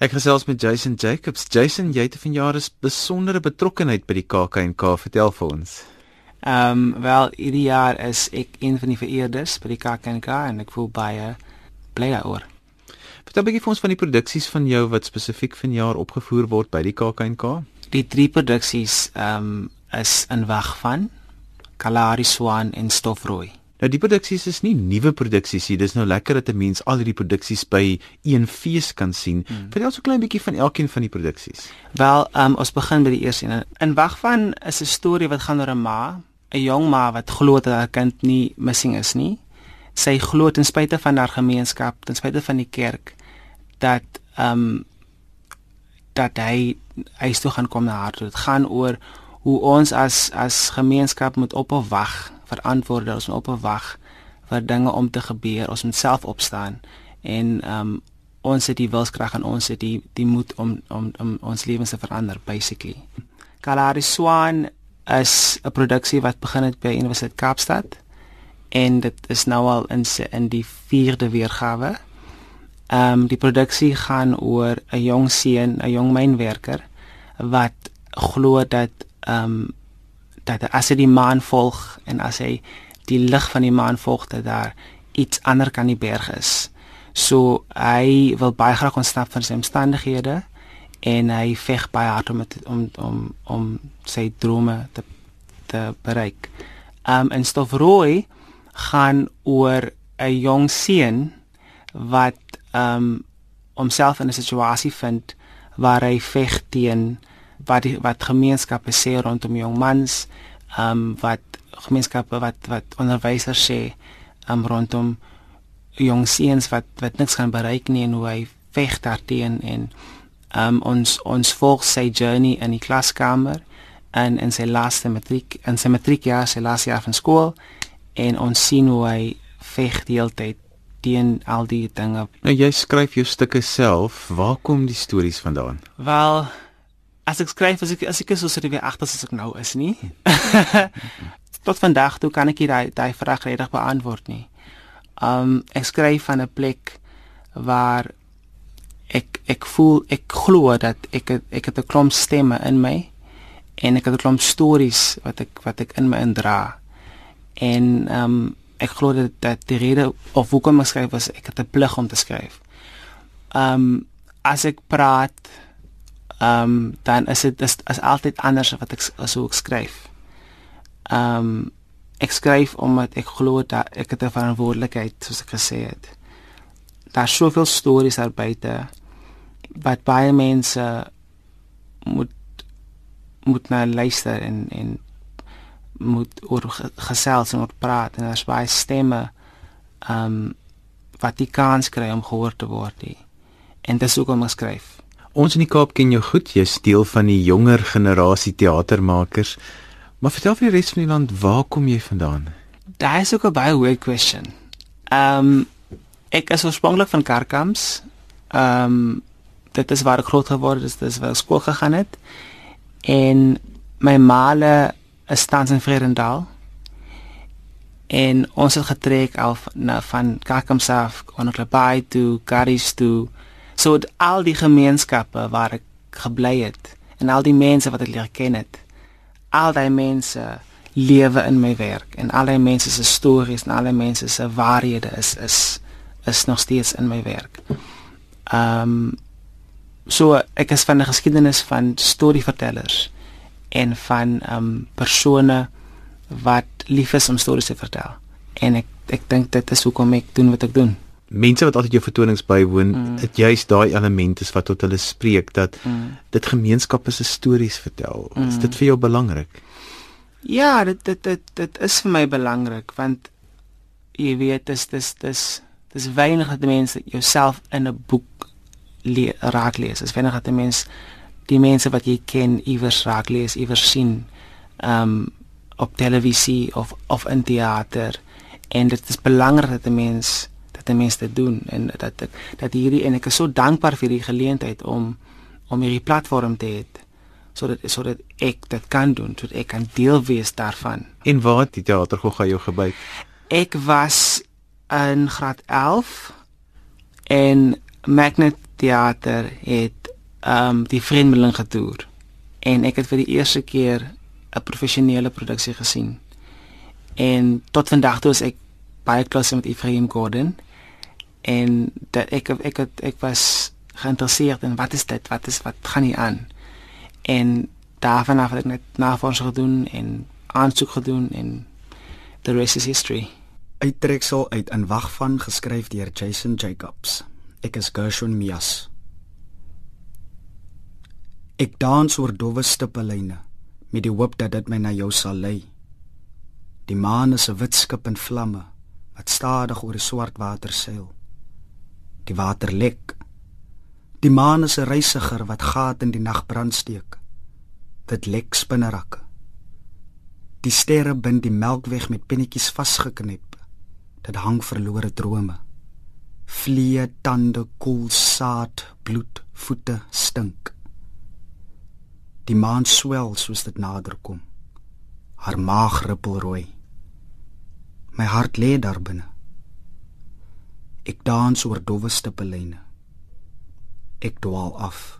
Ek gesels met Jason Jacobs. Jason, jy het vanjaar 'n besondere betrokkeheid by die KAK&K. Vertel vir ons. Ehm um, wel, hierdie jaar is ek een van die vereerdes by die KAK&K en ek voel baie bly daaroor. Vertel 'n bietjie vir ons van die produksies van jou wat spesifiek vanjaar opgevoer word by die KAK&K. Die drie produksies ehm um, is in wag van Kalahari Swan en Stofrooi. Nou die produksies is nie nuwe produksies nie. Dis nou lekker dat 'n mens al hierdie produksies by een fees kan sien. Hmm. Vertel ons 'n klein bietjie van elkeen van die produksies. Wel, um, ons begin by die eerste een. In wag van is 'n storie wat gaan oor 'n ma, 'n jong ma wat glo dat haar kind nie missing is nie. Sy glo ten spyte van haar gemeenskap, ten spyte van die kerk dat ehm um, dat hy hy toe gaan kom na haar. Dit gaan oor hoe ons as as gemeenskap moet ophou wag vir antwoorde, ons moet ophou wag vir dinge om te gebeur, ons moet self opstaan en ehm um, ons het die wilskrag en ons het die die moed om om om ons lewens te verander basically. Kalahari Swan is 'n produksie wat begin het by Universiteit Kaapstad en dit is nou al in in die 4de weergawe. Ehm um, die produksie gaan oor 'n jong seun, 'n jong mynwerker wat glo dat ehm um, dat as hy die maan volg en as hy die lig van die maan volg dat daar iets ander kan die berg is. So hy wil baie graag ontsnap van sy omstandighede en hy veg baie hard om het, om om om sy drome te te bereik. Um en Stofrooi gaan oor 'n jong seun wat um homself in 'n situasie vind waar hy veg teen wat die, wat gemeenskappe sê rondom jong mans, ehm um, wat gemeenskappe wat wat onderwysers sê ehm um, rondom jong seuns wat wat niks kan bereik nie en hoe hy veg daarteen en ehm um, ons ons volg sy journey in die klaskamer en in sy laaste matriek en sy matriek jaar, sy laaste jaar van skool en ons sien hoe hy veg die hele tyd teen al die dinge. Nou jy skryf jou stukke self. Waar kom die stories vandaan? Wel, as ek skryf as ek as ek is so weer agter as ek nou is nie. Tot vandag toe kan ek daai daai vraag redig beantwoord nie. Um ek skryf van 'n plek waar ek ek voel ek glo dat ek het, ek het 'n klomp stemme in my en ek het 'n klomp stories wat ek wat ek in my indra. En um ek glo dat, dat die rede of hoekom ek skryf was ek het 'n plig om te skryf. Um as ek praat ehm um, dan is dit is, is altyd anders wat ek ek skryf. Ehm um, ek skryf omdat ek glo dat ek het 'n verantwoordelikheid soos ek gesê het. Daar's soveel stories daar buite wat baie mense moet moet na luister en en moet oor gesels en oor praat en daar's baie stemme ehm um, wat die kans kry om gehoor te word. Die. En dis hoekom ek skryf. Ons in die Kaap ken jou goed. Jy's deel van die jonger generasie teatermakers. Maar vertel vir die res van die land, waar kom jy vandaan? Daai is ook 'n baie weird question. Ehm um, ek is oorspronklik van Karkams. Ehm um, dit is waar ek groot geword het, dis waar ek skool gegaan het. En my maale is tans in Vredendal. En ons het getrek af na van Karkams af, Onoklebai toe, Karis toe So al die gemeenskappe waar ek gebly het en al die mense wat ek leer ken het. Al daai mense lewe in my werk en al die mense se stories en al die mense se waarhede is is is nog steeds in my werk. Ehm um, so ek is van 'n geskiedenis van storievertellers en van ehm um, persone wat lief is om stories te vertel. En ek ek dink dit is hoekom ek doen wat ek doen mense wat altyd jou vertonings bywoon, mm. dit juist daai elemente is wat tot hulle spreek dat mm. dit gemeenskappe se stories vertel. Mm. Is dit vir jou belangrik? Ja, dit dit dit dit is vir my belangrik want jy weet dis dis dis dis weinig dat mense jouself in 'n boek le raak lees. Dis weinig dat mense die mense wat jy ken iewers raak lees, iewers sien um op televisie of of in teater en dit is belangrik dat 'n mens dat mense dit doen en dat ek dat hierdie en ek is so dankbaar vir die geleentheid om om hierdie platform te hê sodat sodat ek dit kan doen, sodat ek kan deel wees daarvan. En waar het die teater gou jou gebyt? Ek was in graad 11 en Magnet teater het ehm um, die Vreemdeling getoer en ek het vir die eerste keer 'n professionele produksie gesien. En tot vandag toe is ek baie close met Ephraim Gordon en dat ek ek ek, ek was geïnteresseerd in wat is dit? Wat is wat gaan hier aan? En daarvan af het ek net navorsing gedoen en aansoek gedoen en the rest is history. Uittreksel uit in wag van geskryf deur Jason Jacobs. Ek is Gershon Mias. Ek dans oor dowwe stippellyne met die hoop dat dit my na jou sal lei. Die maan is 'n wit skip in vlamme wat stadig oor die swart water seil. Die water lek. Die maan is 'n reisiger wat gaat in die nag brandsteek. Dit lek spinnerakke. Die sterre bind die melkweg met pennetjies vasgeknep. Dit hang verlore drome. Vlee, tande, koel, saad, bloed, voete stink. Die maan swel soos dit nader kom. Haar maag rippel rooi. My hart lê daar binne. Ek dans oor dowwe stippellyne. Ek dwaal af.